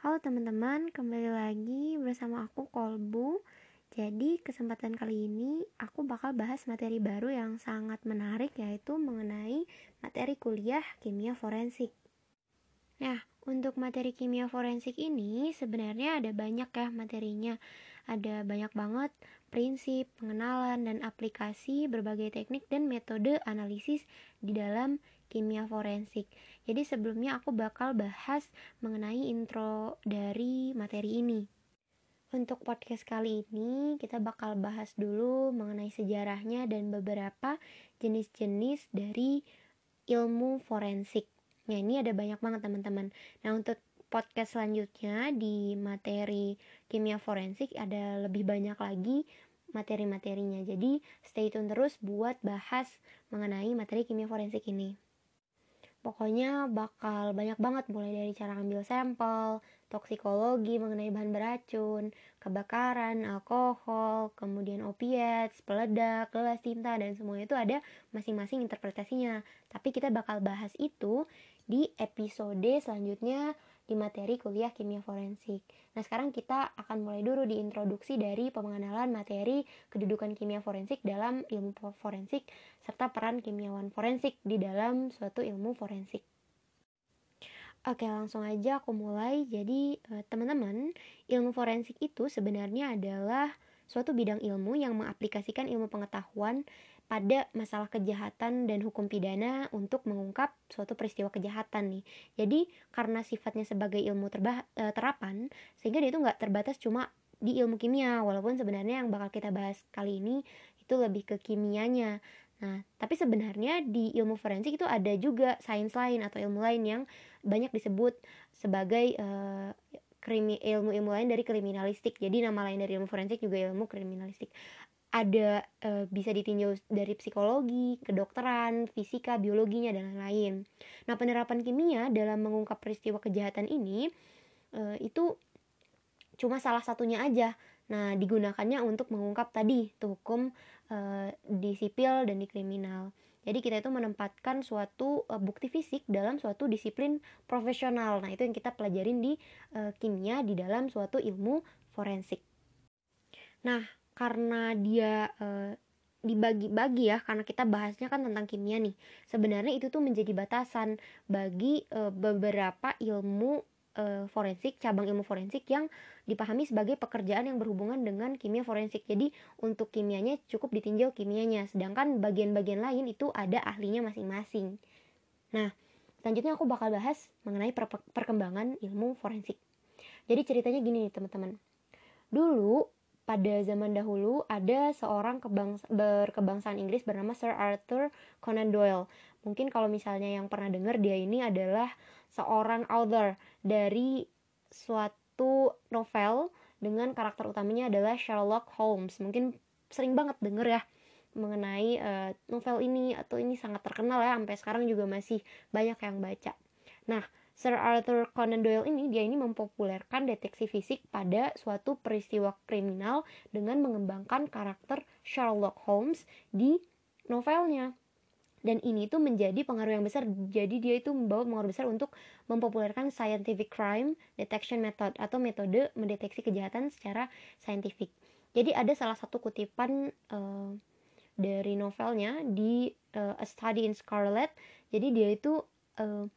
Halo teman-teman, kembali lagi bersama aku Kolbu. Jadi kesempatan kali ini aku bakal bahas materi baru yang sangat menarik yaitu mengenai materi kuliah kimia forensik. Nah, untuk materi kimia forensik ini sebenarnya ada banyak ya materinya. Ada banyak banget prinsip, pengenalan, dan aplikasi berbagai teknik dan metode analisis di dalam kimia forensik. Jadi sebelumnya aku bakal bahas mengenai intro dari materi ini. Untuk podcast kali ini kita bakal bahas dulu mengenai sejarahnya dan beberapa jenis-jenis dari ilmu forensik. Nah ini ada banyak banget teman-teman. Nah untuk podcast selanjutnya di materi kimia forensik ada lebih banyak lagi materi-materinya. Jadi stay tune terus buat bahas mengenai materi kimia forensik ini. Pokoknya bakal banyak banget mulai dari cara ambil sampel, toksikologi mengenai bahan beracun, kebakaran, alkohol, kemudian opiat, peledak, gelas tinta dan semua itu ada masing-masing interpretasinya. Tapi kita bakal bahas itu di episode selanjutnya di materi kuliah kimia forensik. Nah, sekarang kita akan mulai dulu di introduksi dari pengenalan materi kedudukan kimia forensik dalam ilmu forensik serta peran kimiawan forensik di dalam suatu ilmu forensik. Oke, langsung aja aku mulai. Jadi, eh, teman-teman, ilmu forensik itu sebenarnya adalah suatu bidang ilmu yang mengaplikasikan ilmu pengetahuan pada masalah kejahatan dan hukum pidana untuk mengungkap suatu peristiwa kejahatan nih. Jadi karena sifatnya sebagai ilmu e, terapan, sehingga dia itu nggak terbatas cuma di ilmu kimia, walaupun sebenarnya yang bakal kita bahas kali ini itu lebih ke kimianya. Nah, tapi sebenarnya di ilmu forensik itu ada juga sains lain atau ilmu lain yang banyak disebut sebagai uh, krimi ilmu-ilmu lain dari kriminalistik. Jadi nama lain dari ilmu forensik juga ilmu kriminalistik ada e, bisa ditinjau dari psikologi, kedokteran, fisika, biologinya dan lain-lain. Nah, penerapan kimia dalam mengungkap peristiwa kejahatan ini e, itu cuma salah satunya aja. Nah, digunakannya untuk mengungkap tadi tuh hukum e, di sipil dan di kriminal. Jadi kita itu menempatkan suatu e, bukti fisik dalam suatu disiplin profesional. Nah, itu yang kita pelajarin di e, kimia di dalam suatu ilmu forensik. Nah, karena dia e, dibagi-bagi ya karena kita bahasnya kan tentang kimia nih sebenarnya itu tuh menjadi batasan bagi e, beberapa ilmu e, forensik cabang ilmu forensik yang dipahami sebagai pekerjaan yang berhubungan dengan kimia forensik. Jadi untuk kimianya cukup ditinjau kimianya. Sedangkan bagian-bagian lain itu ada ahlinya masing-masing. Nah selanjutnya aku bakal bahas mengenai per perkembangan ilmu forensik. Jadi ceritanya gini nih teman-teman. Dulu pada zaman dahulu ada seorang kebangsa, berkebangsaan Inggris bernama Sir Arthur Conan Doyle. Mungkin kalau misalnya yang pernah dengar dia ini adalah seorang author dari suatu novel dengan karakter utamanya adalah Sherlock Holmes. Mungkin sering banget denger ya mengenai uh, novel ini atau ini sangat terkenal ya sampai sekarang juga masih banyak yang baca. Nah, Sir Arthur Conan Doyle ini dia ini mempopulerkan deteksi fisik pada suatu peristiwa kriminal dengan mengembangkan karakter Sherlock Holmes di novelnya. Dan ini tuh menjadi pengaruh yang besar. Jadi dia itu membawa pengaruh besar untuk mempopulerkan scientific crime detection method atau metode mendeteksi kejahatan secara saintifik. Jadi ada salah satu kutipan uh, dari novelnya di uh, A Study in Scarlet. Jadi dia itu uh,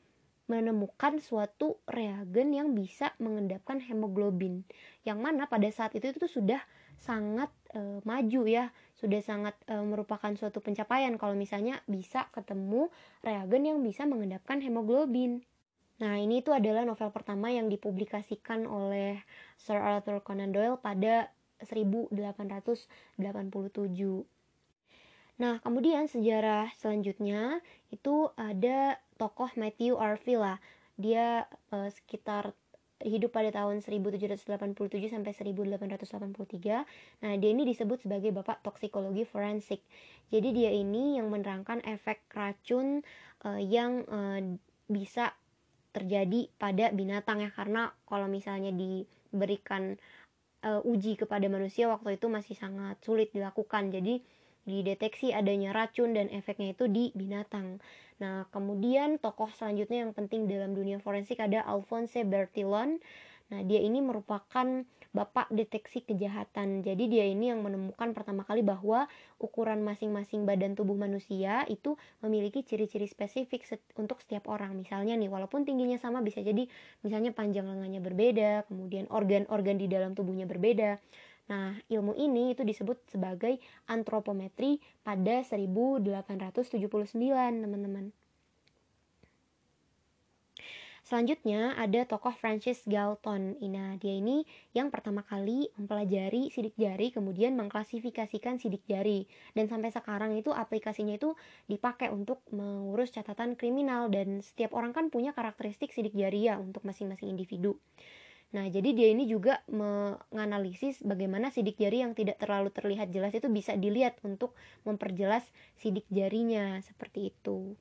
menemukan suatu reagen yang bisa mengendapkan hemoglobin. Yang mana pada saat itu itu sudah sangat e, maju ya. Sudah sangat e, merupakan suatu pencapaian kalau misalnya bisa ketemu reagen yang bisa mengendapkan hemoglobin. Nah ini itu adalah novel pertama yang dipublikasikan oleh Sir Arthur Conan Doyle pada 1887 Nah, kemudian sejarah selanjutnya itu ada tokoh Matthew Arvilla. Dia uh, sekitar hidup pada tahun 1787 sampai 1883. Nah, dia ini disebut sebagai bapak toksikologi forensik. Jadi dia ini yang menerangkan efek racun uh, yang uh, bisa terjadi pada binatang ya karena kalau misalnya diberikan uh, uji kepada manusia waktu itu masih sangat sulit dilakukan. Jadi dideteksi adanya racun dan efeknya itu di binatang. Nah, kemudian tokoh selanjutnya yang penting dalam dunia forensik ada Alphonse Bertillon. Nah, dia ini merupakan bapak deteksi kejahatan. Jadi dia ini yang menemukan pertama kali bahwa ukuran masing-masing badan tubuh manusia itu memiliki ciri-ciri spesifik untuk setiap orang. Misalnya nih, walaupun tingginya sama bisa jadi misalnya panjang lengannya berbeda, kemudian organ-organ di dalam tubuhnya berbeda. Nah, ilmu ini itu disebut sebagai antropometri pada 1879, teman-teman. Selanjutnya ada tokoh Francis Galton. Nah, dia ini yang pertama kali mempelajari sidik jari kemudian mengklasifikasikan sidik jari. Dan sampai sekarang itu aplikasinya itu dipakai untuk mengurus catatan kriminal dan setiap orang kan punya karakteristik sidik jari ya untuk masing-masing individu. Nah, jadi dia ini juga menganalisis bagaimana sidik jari yang tidak terlalu terlihat jelas itu bisa dilihat untuk memperjelas sidik jarinya seperti itu.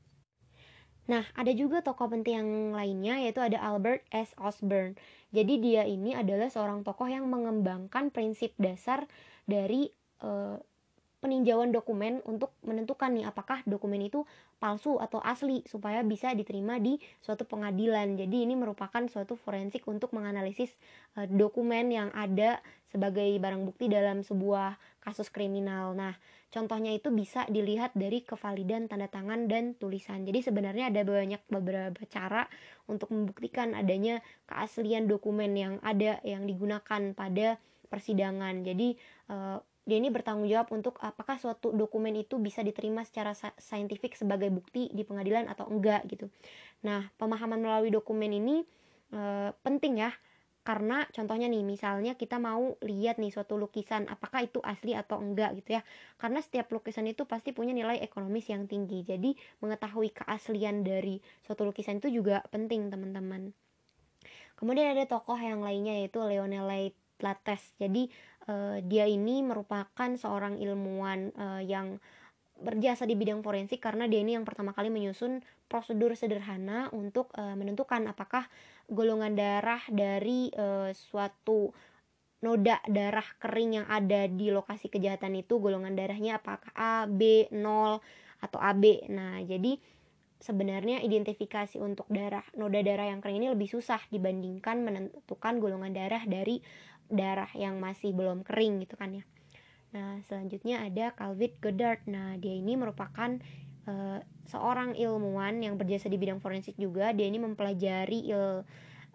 Nah, ada juga tokoh penting yang lainnya yaitu ada Albert S. Osborne. Jadi dia ini adalah seorang tokoh yang mengembangkan prinsip dasar dari uh, peninjauan dokumen untuk menentukan nih apakah dokumen itu palsu atau asli supaya bisa diterima di suatu pengadilan. Jadi ini merupakan suatu forensik untuk menganalisis uh, dokumen yang ada sebagai barang bukti dalam sebuah kasus kriminal. Nah, contohnya itu bisa dilihat dari kevalidan tanda tangan dan tulisan. Jadi sebenarnya ada banyak beberapa cara untuk membuktikan adanya keaslian dokumen yang ada yang digunakan pada persidangan. Jadi uh, dia ini bertanggung jawab untuk apakah suatu dokumen itu bisa diterima secara saintifik sebagai bukti di pengadilan atau enggak gitu. Nah, pemahaman melalui dokumen ini e, penting ya karena contohnya nih misalnya kita mau lihat nih suatu lukisan apakah itu asli atau enggak gitu ya. Karena setiap lukisan itu pasti punya nilai ekonomis yang tinggi jadi mengetahui keaslian dari suatu lukisan itu juga penting teman-teman. Kemudian ada tokoh yang lainnya yaitu Leonel Lattes jadi uh, dia ini merupakan seorang ilmuwan uh, yang berjasa di bidang forensik karena dia ini yang pertama kali menyusun prosedur sederhana untuk uh, menentukan apakah golongan darah dari uh, suatu noda darah kering yang ada di lokasi kejahatan itu golongan darahnya apakah A, B, 0 atau AB. Nah, jadi sebenarnya identifikasi untuk darah noda darah yang kering ini lebih susah dibandingkan menentukan golongan darah dari darah yang masih belum kering gitu kan ya. Nah, selanjutnya ada Calvin Goddard. Nah, dia ini merupakan uh, seorang ilmuwan yang berjasa di bidang forensik juga. Dia ini mempelajari il,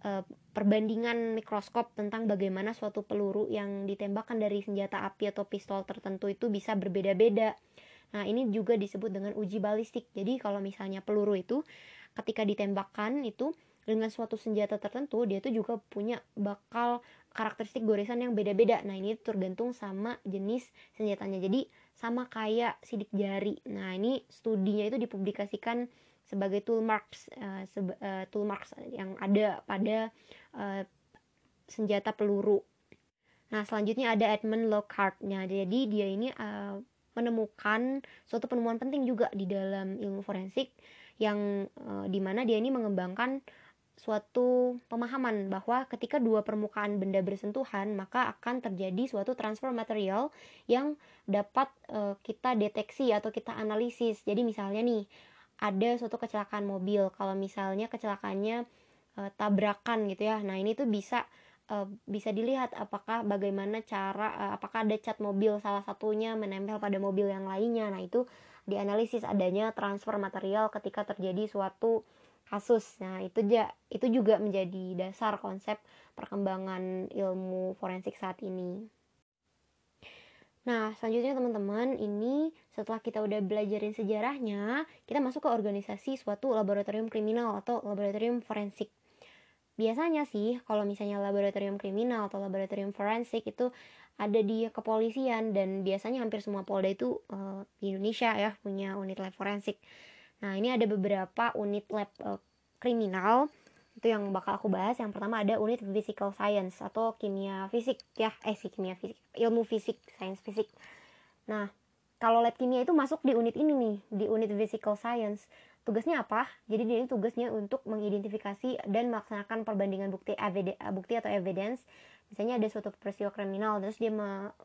uh, perbandingan mikroskop tentang bagaimana suatu peluru yang ditembakkan dari senjata api atau pistol tertentu itu bisa berbeda-beda. Nah, ini juga disebut dengan uji balistik. Jadi, kalau misalnya peluru itu ketika ditembakkan itu dengan suatu senjata tertentu dia tuh juga punya bakal karakteristik goresan yang beda-beda. Nah ini tergantung sama jenis senjatanya. Jadi sama kayak sidik jari. Nah ini studinya itu dipublikasikan sebagai tool marks uh, seba, uh, tool marks yang ada pada uh, senjata peluru. Nah selanjutnya ada Edmund Lockhart. Nah jadi dia ini uh, menemukan suatu penemuan penting juga di dalam ilmu forensik yang uh, di mana dia ini mengembangkan suatu pemahaman bahwa ketika dua permukaan benda bersentuhan maka akan terjadi suatu transfer material yang dapat e, kita deteksi atau kita analisis. Jadi misalnya nih ada suatu kecelakaan mobil, kalau misalnya kecelakaannya e, tabrakan gitu ya. Nah, ini tuh bisa e, bisa dilihat apakah bagaimana cara e, apakah ada cat mobil salah satunya menempel pada mobil yang lainnya. Nah, itu dianalisis adanya transfer material ketika terjadi suatu kasus. Nah, itu ja, itu juga menjadi dasar konsep perkembangan ilmu forensik saat ini. Nah, selanjutnya teman-teman, ini setelah kita udah belajarin sejarahnya, kita masuk ke organisasi suatu laboratorium kriminal atau laboratorium forensik. Biasanya sih, kalau misalnya laboratorium kriminal atau laboratorium forensik itu ada di kepolisian dan biasanya hampir semua polda itu uh, di Indonesia ya punya unit lab forensik. Nah, ini ada beberapa unit lab uh, kriminal itu yang bakal aku bahas. Yang pertama ada unit physical science atau kimia fisik ya, eh sih kimia fisik, ilmu fisik, sains fisik. Nah, kalau lab kimia itu masuk di unit ini nih, di unit physical science. Tugasnya apa? Jadi dia ini tugasnya untuk mengidentifikasi dan melaksanakan perbandingan bukti bukti atau evidence. Misalnya ada suatu peristiwa kriminal, terus dia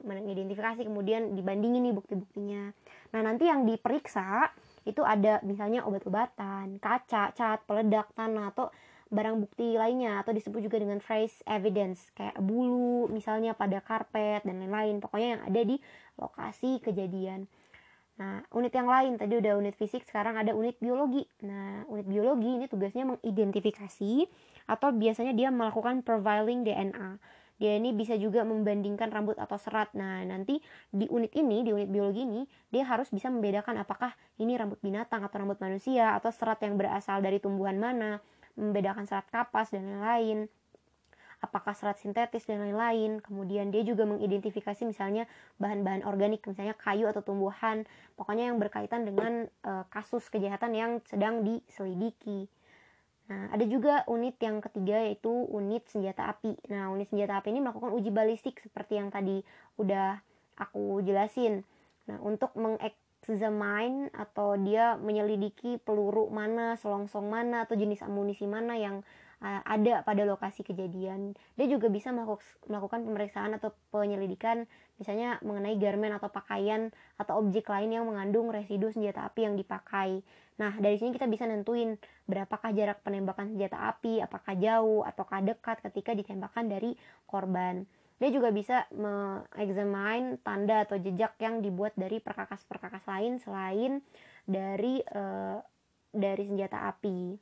mengidentifikasi kemudian dibandingin nih bukti-buktinya. Nah, nanti yang diperiksa itu ada misalnya obat-obatan, kaca, cat, peledak, tanah atau barang bukti lainnya atau disebut juga dengan trace evidence kayak bulu misalnya pada karpet dan lain-lain pokoknya yang ada di lokasi kejadian Nah, unit yang lain tadi udah unit fisik, sekarang ada unit biologi. Nah, unit biologi ini tugasnya mengidentifikasi atau biasanya dia melakukan profiling DNA. Dia ini bisa juga membandingkan rambut atau serat. Nah, nanti di unit ini, di unit biologi ini, dia harus bisa membedakan apakah ini rambut binatang atau rambut manusia atau serat yang berasal dari tumbuhan mana, membedakan serat kapas dan lain-lain apakah serat sintetis dan lain-lain. Kemudian dia juga mengidentifikasi misalnya bahan-bahan organik, misalnya kayu atau tumbuhan, pokoknya yang berkaitan dengan e, kasus kejahatan yang sedang diselidiki. Nah, ada juga unit yang ketiga yaitu unit senjata api. Nah, unit senjata api ini melakukan uji balistik seperti yang tadi udah aku jelasin. Nah, untuk mengexamine atau dia menyelidiki peluru mana, selongsong mana atau jenis amunisi mana yang ada pada lokasi kejadian. Dia juga bisa melakukan pemeriksaan atau penyelidikan misalnya mengenai garmen atau pakaian atau objek lain yang mengandung residu senjata api yang dipakai. Nah, dari sini kita bisa nentuin berapakah jarak penembakan senjata api, apakah jauh ataukah dekat ketika ditembakkan dari korban. Dia juga bisa mengexamine tanda atau jejak yang dibuat dari perkakas-perkakas lain selain dari uh, dari senjata api.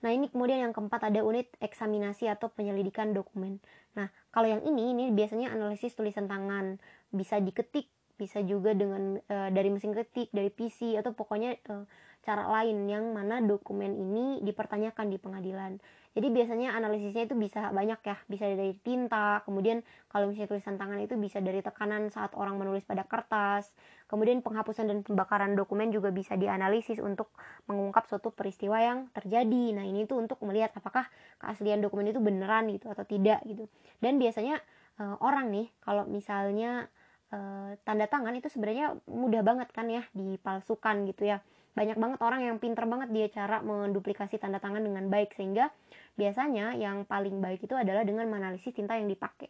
Nah ini kemudian yang keempat ada unit eksaminasi atau penyelidikan dokumen. Nah kalau yang ini ini biasanya analisis tulisan tangan bisa diketik bisa juga dengan e, dari mesin ketik dari PC atau pokoknya e, cara lain yang mana dokumen ini dipertanyakan di pengadilan. Jadi biasanya analisisnya itu bisa banyak ya, bisa dari tinta, kemudian kalau misalnya tulisan tangan itu bisa dari tekanan saat orang menulis pada kertas, kemudian penghapusan dan pembakaran dokumen juga bisa dianalisis untuk mengungkap suatu peristiwa yang terjadi. Nah ini tuh untuk melihat apakah keaslian dokumen itu beneran gitu atau tidak gitu. Dan biasanya e, orang nih kalau misalnya e, tanda tangan itu sebenarnya mudah banget kan ya dipalsukan gitu ya. Banyak banget orang yang pinter banget dia cara menduplikasi tanda tangan dengan baik sehingga biasanya yang paling baik itu adalah dengan menganalisis tinta yang dipakai.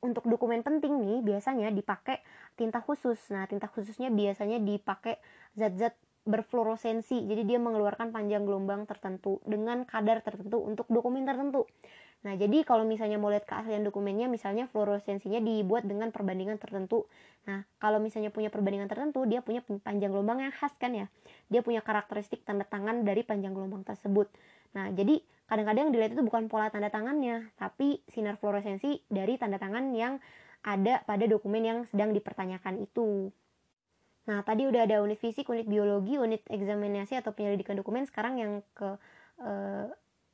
Untuk dokumen penting nih biasanya dipakai tinta khusus. Nah tinta khususnya biasanya dipakai zat-zat berfluoresensi jadi dia mengeluarkan panjang gelombang tertentu dengan kadar tertentu untuk dokumen tertentu Nah, jadi kalau misalnya mau lihat keaslian dokumennya, misalnya fluoresensinya dibuat dengan perbandingan tertentu. Nah, kalau misalnya punya perbandingan tertentu, dia punya panjang gelombang yang khas kan ya. Dia punya karakteristik tanda tangan dari panjang gelombang tersebut. Nah, jadi kadang-kadang dilihat itu bukan pola tanda tangannya, tapi sinar fluoresensi dari tanda tangan yang ada pada dokumen yang sedang dipertanyakan itu. Nah, tadi udah ada unit fisik, unit biologi, unit eksaminasi atau penyelidikan dokumen. Sekarang yang ke eh,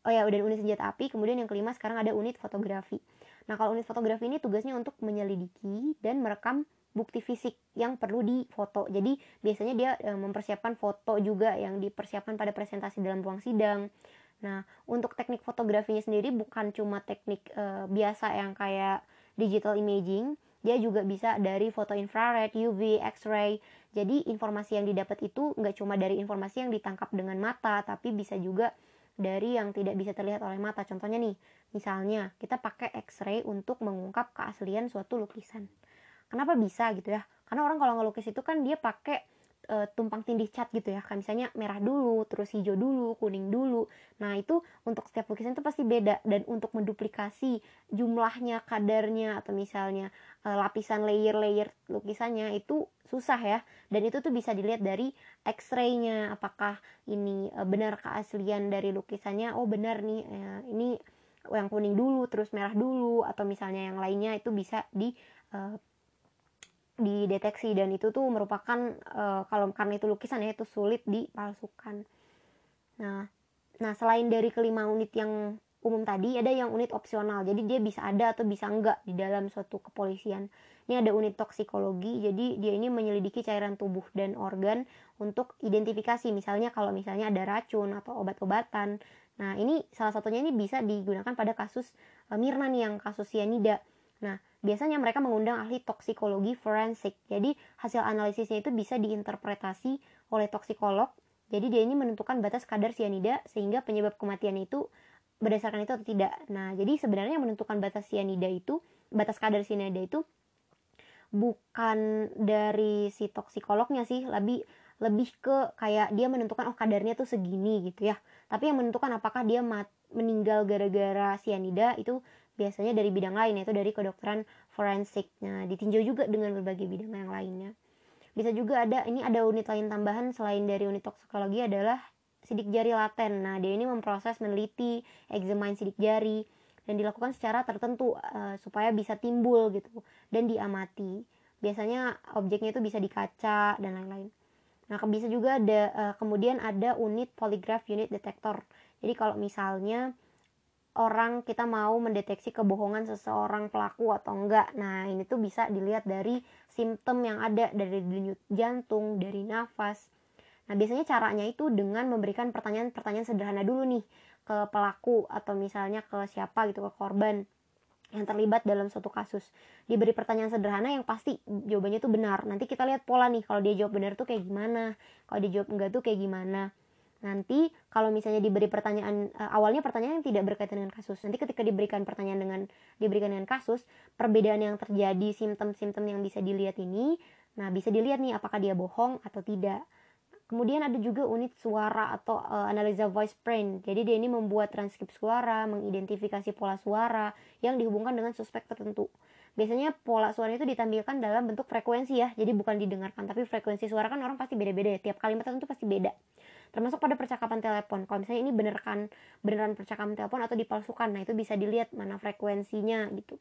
oh ya udah unit senjata api kemudian yang kelima sekarang ada unit fotografi. Nah kalau unit fotografi ini tugasnya untuk menyelidiki dan merekam bukti fisik yang perlu difoto. Jadi biasanya dia e, mempersiapkan foto juga yang dipersiapkan pada presentasi dalam ruang sidang. Nah untuk teknik fotografinya sendiri bukan cuma teknik e, biasa yang kayak digital imaging dia juga bisa dari foto infrared, UV, X-ray. Jadi informasi yang didapat itu nggak cuma dari informasi yang ditangkap dengan mata, tapi bisa juga dari yang tidak bisa terlihat oleh mata. Contohnya nih, misalnya kita pakai X-ray untuk mengungkap keaslian suatu lukisan. Kenapa bisa gitu ya? Karena orang kalau ngelukis itu kan dia pakai e, tumpang tindih cat gitu ya. Kan misalnya merah dulu, terus hijau dulu, kuning dulu. Nah, itu untuk setiap lukisan itu pasti beda dan untuk menduplikasi jumlahnya, kadarnya atau misalnya e, lapisan layer-layer lukisannya itu susah ya dan itu tuh bisa dilihat dari X-ray-nya apakah ini uh, benar keaslian dari lukisannya oh benar nih uh, ini yang kuning dulu terus merah dulu atau misalnya yang lainnya itu bisa di dideteksi dan itu tuh merupakan uh, kalau karena itu lukisan ya itu sulit dipalsukan. Nah nah selain dari kelima unit yang umum tadi ada yang unit opsional. Jadi dia bisa ada atau bisa enggak di dalam suatu kepolisian. Ini ada unit toksikologi jadi dia ini menyelidiki cairan tubuh dan organ untuk identifikasi. Misalnya kalau misalnya ada racun atau obat-obatan. Nah ini salah satunya ini bisa digunakan pada kasus uh, Mirna nih yang kasus cyanida nah biasanya mereka mengundang ahli toksikologi forensik jadi hasil analisisnya itu bisa diinterpretasi oleh toksikolog jadi dia ini menentukan batas kadar cyanida sehingga penyebab kematian itu berdasarkan itu atau tidak. Nah, jadi sebenarnya yang menentukan batas cyanida itu, batas kadar cyanida itu bukan dari si toksikolognya sih, lebih lebih ke kayak dia menentukan oh kadarnya tuh segini gitu ya. Tapi yang menentukan apakah dia mat, meninggal gara-gara sianida itu biasanya dari bidang lain yaitu dari kedokteran forensik. Nah, ditinjau juga dengan berbagai bidang yang lainnya. Bisa juga ada ini ada unit lain tambahan selain dari unit toksikologi adalah sidik jari laten. Nah, dia ini memproses, meneliti, examine sidik jari dan dilakukan secara tertentu uh, supaya bisa timbul gitu dan diamati. Biasanya objeknya itu bisa di kaca dan lain-lain. Nah, bisa juga ada uh, kemudian ada unit polygraph unit detector. Jadi kalau misalnya orang kita mau mendeteksi kebohongan seseorang pelaku atau enggak. Nah, ini tuh bisa dilihat dari simptom yang ada dari denyut jantung, dari nafas. Nah, biasanya caranya itu dengan memberikan pertanyaan-pertanyaan sederhana dulu nih ke pelaku atau misalnya ke siapa gitu ke korban yang terlibat dalam suatu kasus. Diberi pertanyaan sederhana yang pasti jawabannya tuh benar. Nanti kita lihat pola nih kalau dia jawab benar tuh kayak gimana, kalau dia jawab enggak tuh kayak gimana nanti kalau misalnya diberi pertanyaan uh, awalnya pertanyaan yang tidak berkaitan dengan kasus nanti ketika diberikan pertanyaan dengan diberikan dengan kasus perbedaan yang terjadi simptom-simptom yang bisa dilihat ini nah bisa dilihat nih apakah dia bohong atau tidak. Kemudian ada juga unit suara atau uh, analisa voice print. Jadi dia ini membuat transkrip suara mengidentifikasi pola suara yang dihubungkan dengan suspek tertentu. Biasanya pola suara itu ditampilkan dalam bentuk frekuensi ya jadi bukan didengarkan tapi frekuensi suara kan orang pasti beda-beda ya tiap kalimat tertentu pasti beda termasuk pada percakapan telepon. Kalau misalnya ini beneran beneran percakapan telepon atau dipalsukan nah itu bisa dilihat mana frekuensinya gitu.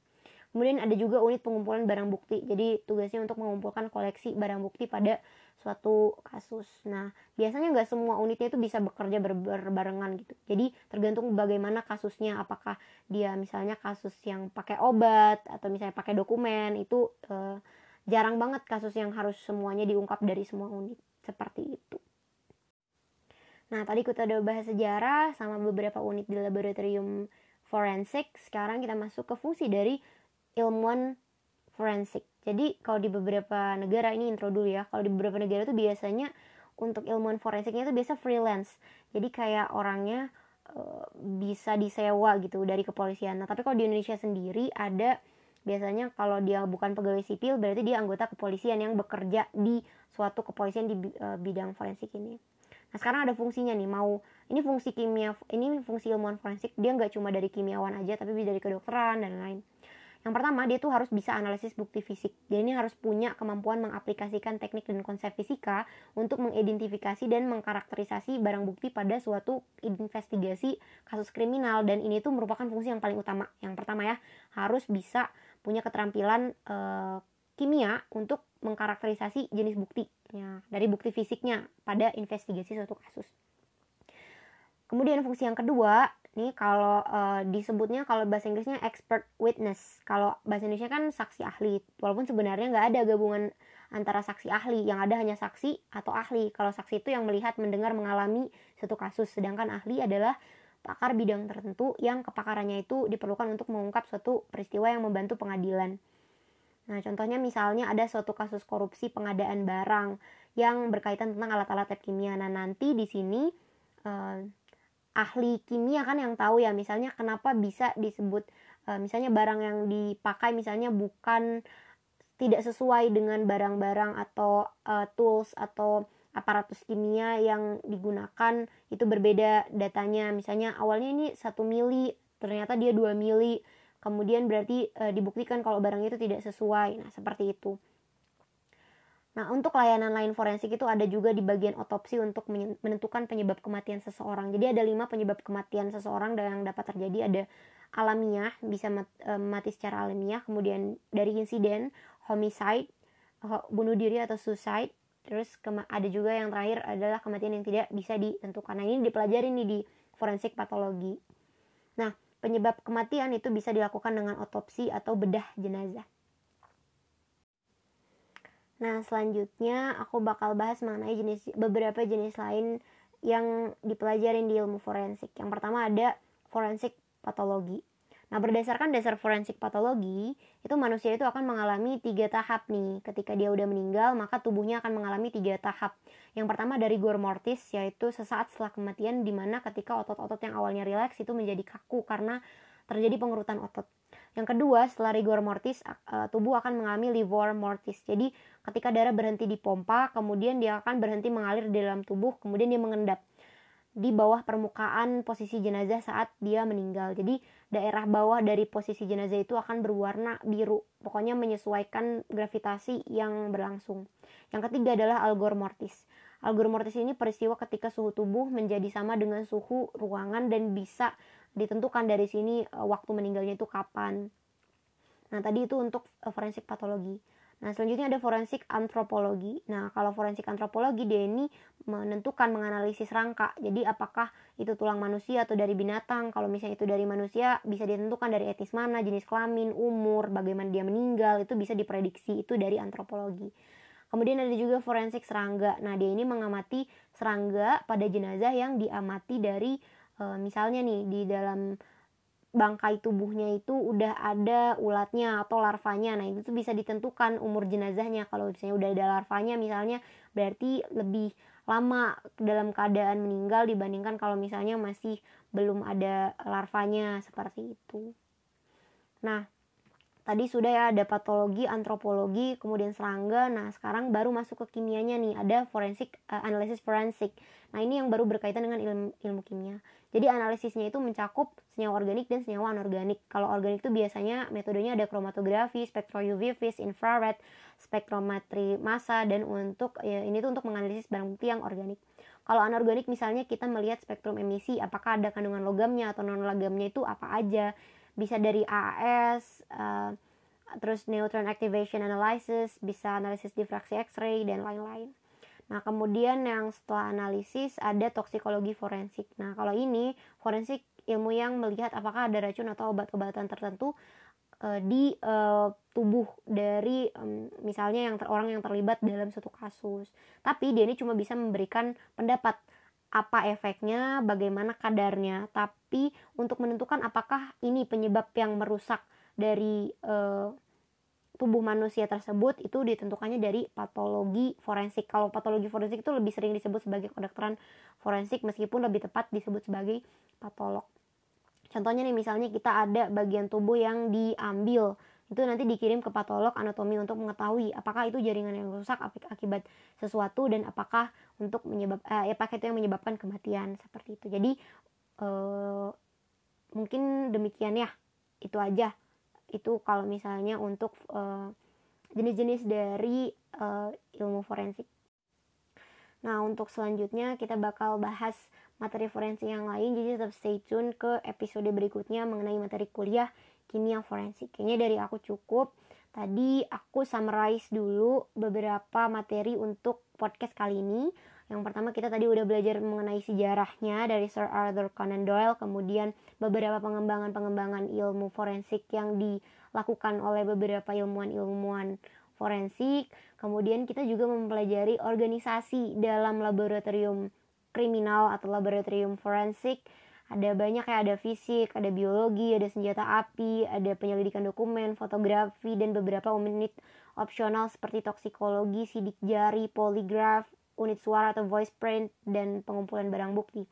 Kemudian ada juga unit pengumpulan barang bukti. Jadi tugasnya untuk mengumpulkan koleksi barang bukti pada suatu kasus. Nah biasanya nggak semua unitnya itu bisa bekerja ber berbarengan gitu. Jadi tergantung bagaimana kasusnya. Apakah dia misalnya kasus yang pakai obat atau misalnya pakai dokumen itu eh, jarang banget kasus yang harus semuanya diungkap dari semua unit. Seperti itu Nah, tadi kita udah bahas sejarah sama beberapa unit di laboratorium forensik. Sekarang kita masuk ke fungsi dari ilmuwan forensik. Jadi, kalau di beberapa negara ini intro dulu ya. Kalau di beberapa negara itu biasanya untuk ilmuwan forensiknya itu biasa freelance. Jadi kayak orangnya uh, bisa disewa gitu dari kepolisian. Nah, tapi kalau di Indonesia sendiri ada biasanya kalau dia bukan pegawai sipil berarti dia anggota kepolisian yang bekerja di suatu kepolisian di uh, bidang forensik ini. Nah sekarang ada fungsinya nih mau ini fungsi kimia ini fungsi ilmuwan forensik dia nggak cuma dari kimiawan aja tapi dari kedokteran dan lain. Yang pertama dia tuh harus bisa analisis bukti fisik. Dia ini harus punya kemampuan mengaplikasikan teknik dan konsep fisika untuk mengidentifikasi dan mengkarakterisasi barang bukti pada suatu investigasi kasus kriminal dan ini tuh merupakan fungsi yang paling utama. Yang pertama ya harus bisa punya keterampilan e, kimia untuk mengkarakterisasi jenis bukti ya, dari bukti fisiknya pada investigasi suatu kasus. Kemudian fungsi yang kedua, nih kalau uh, disebutnya kalau bahasa Inggrisnya expert witness. Kalau bahasa Indonesia kan saksi ahli. Walaupun sebenarnya nggak ada gabungan antara saksi ahli, yang ada hanya saksi atau ahli. Kalau saksi itu yang melihat, mendengar, mengalami suatu kasus, sedangkan ahli adalah pakar bidang tertentu yang kepakarannya itu diperlukan untuk mengungkap suatu peristiwa yang membantu pengadilan. Nah, contohnya misalnya ada suatu kasus korupsi pengadaan barang yang berkaitan tentang alat-alat lab kimia. Nah, nanti di sini eh, ahli kimia kan yang tahu ya, misalnya kenapa bisa disebut eh, misalnya barang yang dipakai misalnya bukan tidak sesuai dengan barang-barang atau eh, tools atau aparatus kimia yang digunakan itu berbeda datanya. Misalnya awalnya ini satu mili, ternyata dia 2 mili kemudian berarti e, dibuktikan kalau barang itu tidak sesuai. Nah, seperti itu. Nah, untuk layanan lain forensik itu ada juga di bagian otopsi untuk menentukan penyebab kematian seseorang. Jadi ada lima penyebab kematian seseorang yang dapat terjadi. Ada alamiah, bisa e, mati secara alamiah. Kemudian dari insiden, homicide, bunuh diri atau suicide. Terus ada juga yang terakhir adalah kematian yang tidak bisa ditentukan. Nah, ini dipelajari nih di forensik patologi. Nah, Penyebab kematian itu bisa dilakukan dengan otopsi atau bedah jenazah. Nah, selanjutnya aku bakal bahas mengenai jenis beberapa jenis lain yang dipelajarin di ilmu forensik. Yang pertama ada forensik patologi. Nah, berdasarkan dasar forensik patologi, itu manusia itu akan mengalami tiga tahap nih. Ketika dia udah meninggal, maka tubuhnya akan mengalami tiga tahap. Yang pertama dari gor mortis, yaitu sesaat setelah kematian, di mana ketika otot-otot yang awalnya rileks itu menjadi kaku karena terjadi pengerutan otot. Yang kedua, setelah rigor mortis, tubuh akan mengalami livor mortis. Jadi, ketika darah berhenti dipompa, kemudian dia akan berhenti mengalir di dalam tubuh, kemudian dia mengendap. di bawah permukaan posisi jenazah saat dia meninggal. Jadi daerah bawah dari posisi jenazah itu akan berwarna biru. Pokoknya menyesuaikan gravitasi yang berlangsung. Yang ketiga adalah algor mortis. Algor mortis ini peristiwa ketika suhu tubuh menjadi sama dengan suhu ruangan dan bisa ditentukan dari sini eh, waktu meninggalnya itu kapan. Nah, tadi itu untuk eh, forensik patologi. Nah, selanjutnya ada forensik antropologi. Nah, kalau forensik antropologi dia ini menentukan menganalisis rangka. Jadi apakah itu tulang manusia atau dari binatang? Kalau misalnya itu dari manusia bisa ditentukan dari etis mana, jenis kelamin, umur, bagaimana dia meninggal, itu bisa diprediksi itu dari antropologi. Kemudian ada juga forensik serangga. Nah, dia ini mengamati serangga pada jenazah yang diamati dari e, misalnya nih di dalam bangkai tubuhnya itu udah ada ulatnya atau larvanya. Nah, itu tuh bisa ditentukan umur jenazahnya. Kalau misalnya udah ada larvanya misalnya berarti lebih lama dalam keadaan meninggal dibandingkan kalau misalnya masih belum ada larvanya seperti itu. Nah, tadi sudah ya ada patologi, antropologi, kemudian serangga. Nah, sekarang baru masuk ke kimianya nih, ada forensik uh, analisis forensik. Nah, ini yang baru berkaitan dengan ilmu, ilmu kimia. Jadi analisisnya itu mencakup senyawa organik dan senyawa anorganik. Kalau organik itu biasanya metodenya ada kromatografi, spektro UV vis, infrared, spektrometri massa dan untuk ya, ini tuh untuk menganalisis barang bukti yang organik. Kalau anorganik misalnya kita melihat spektrum emisi, apakah ada kandungan logamnya atau non logamnya itu apa aja. Bisa dari AAS, uh, eh, terus neutron activation analysis, bisa analisis difraksi X-ray dan lain-lain. Nah, kemudian yang setelah analisis ada toksikologi forensik. Nah, kalau ini forensik ilmu yang melihat apakah ada racun atau obat-obatan tertentu uh, di uh, tubuh dari um, misalnya yang ter orang yang terlibat dalam suatu kasus. Tapi dia ini cuma bisa memberikan pendapat apa efeknya, bagaimana kadarnya. Tapi untuk menentukan apakah ini penyebab yang merusak dari uh, tubuh manusia tersebut itu ditentukannya dari patologi forensik. Kalau patologi forensik itu lebih sering disebut sebagai kedokteran forensik meskipun lebih tepat disebut sebagai patolog. Contohnya nih misalnya kita ada bagian tubuh yang diambil itu nanti dikirim ke patolog anatomi untuk mengetahui apakah itu jaringan yang rusak akibat sesuatu dan apakah untuk menyebab eh, apakah itu yang menyebabkan kematian seperti itu. Jadi eh, mungkin demikian ya. Itu aja itu kalau misalnya untuk jenis jenis-jenis dari uh, ilmu forensik. Nah, untuk selanjutnya kita bakal bahas materi forensik yang lain, jadi tetap stay tune ke episode berikutnya mengenai materi kuliah kimia forensik. Kayaknya dari aku cukup. Tadi aku summarize dulu beberapa materi untuk podcast kali ini. Yang pertama kita tadi udah belajar mengenai sejarahnya dari Sir Arthur Conan Doyle, kemudian beberapa pengembangan-pengembangan ilmu forensik yang dilakukan oleh beberapa ilmuwan-ilmuwan forensik. Kemudian kita juga mempelajari organisasi dalam laboratorium kriminal atau laboratorium forensik. Ada banyak ya, ada fisik, ada biologi, ada senjata api, ada penyelidikan dokumen, fotografi, dan beberapa unit opsional seperti toksikologi, sidik jari, poligraf, unit suara atau voice print, dan pengumpulan barang bukti.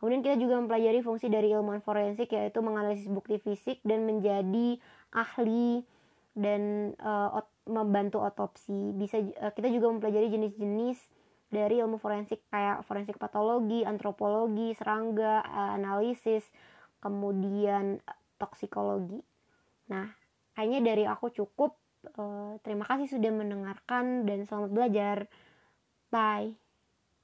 Kemudian kita juga mempelajari fungsi dari ilmuwan forensik yaitu menganalisis bukti fisik dan menjadi ahli dan uh, ot membantu otopsi. Bisa uh, kita juga mempelajari jenis-jenis dari ilmu forensik kayak forensik patologi, antropologi, serangga, uh, analisis, kemudian uh, toksikologi. Nah, kayaknya dari aku cukup. Uh, terima kasih sudah mendengarkan dan selamat belajar. Bye.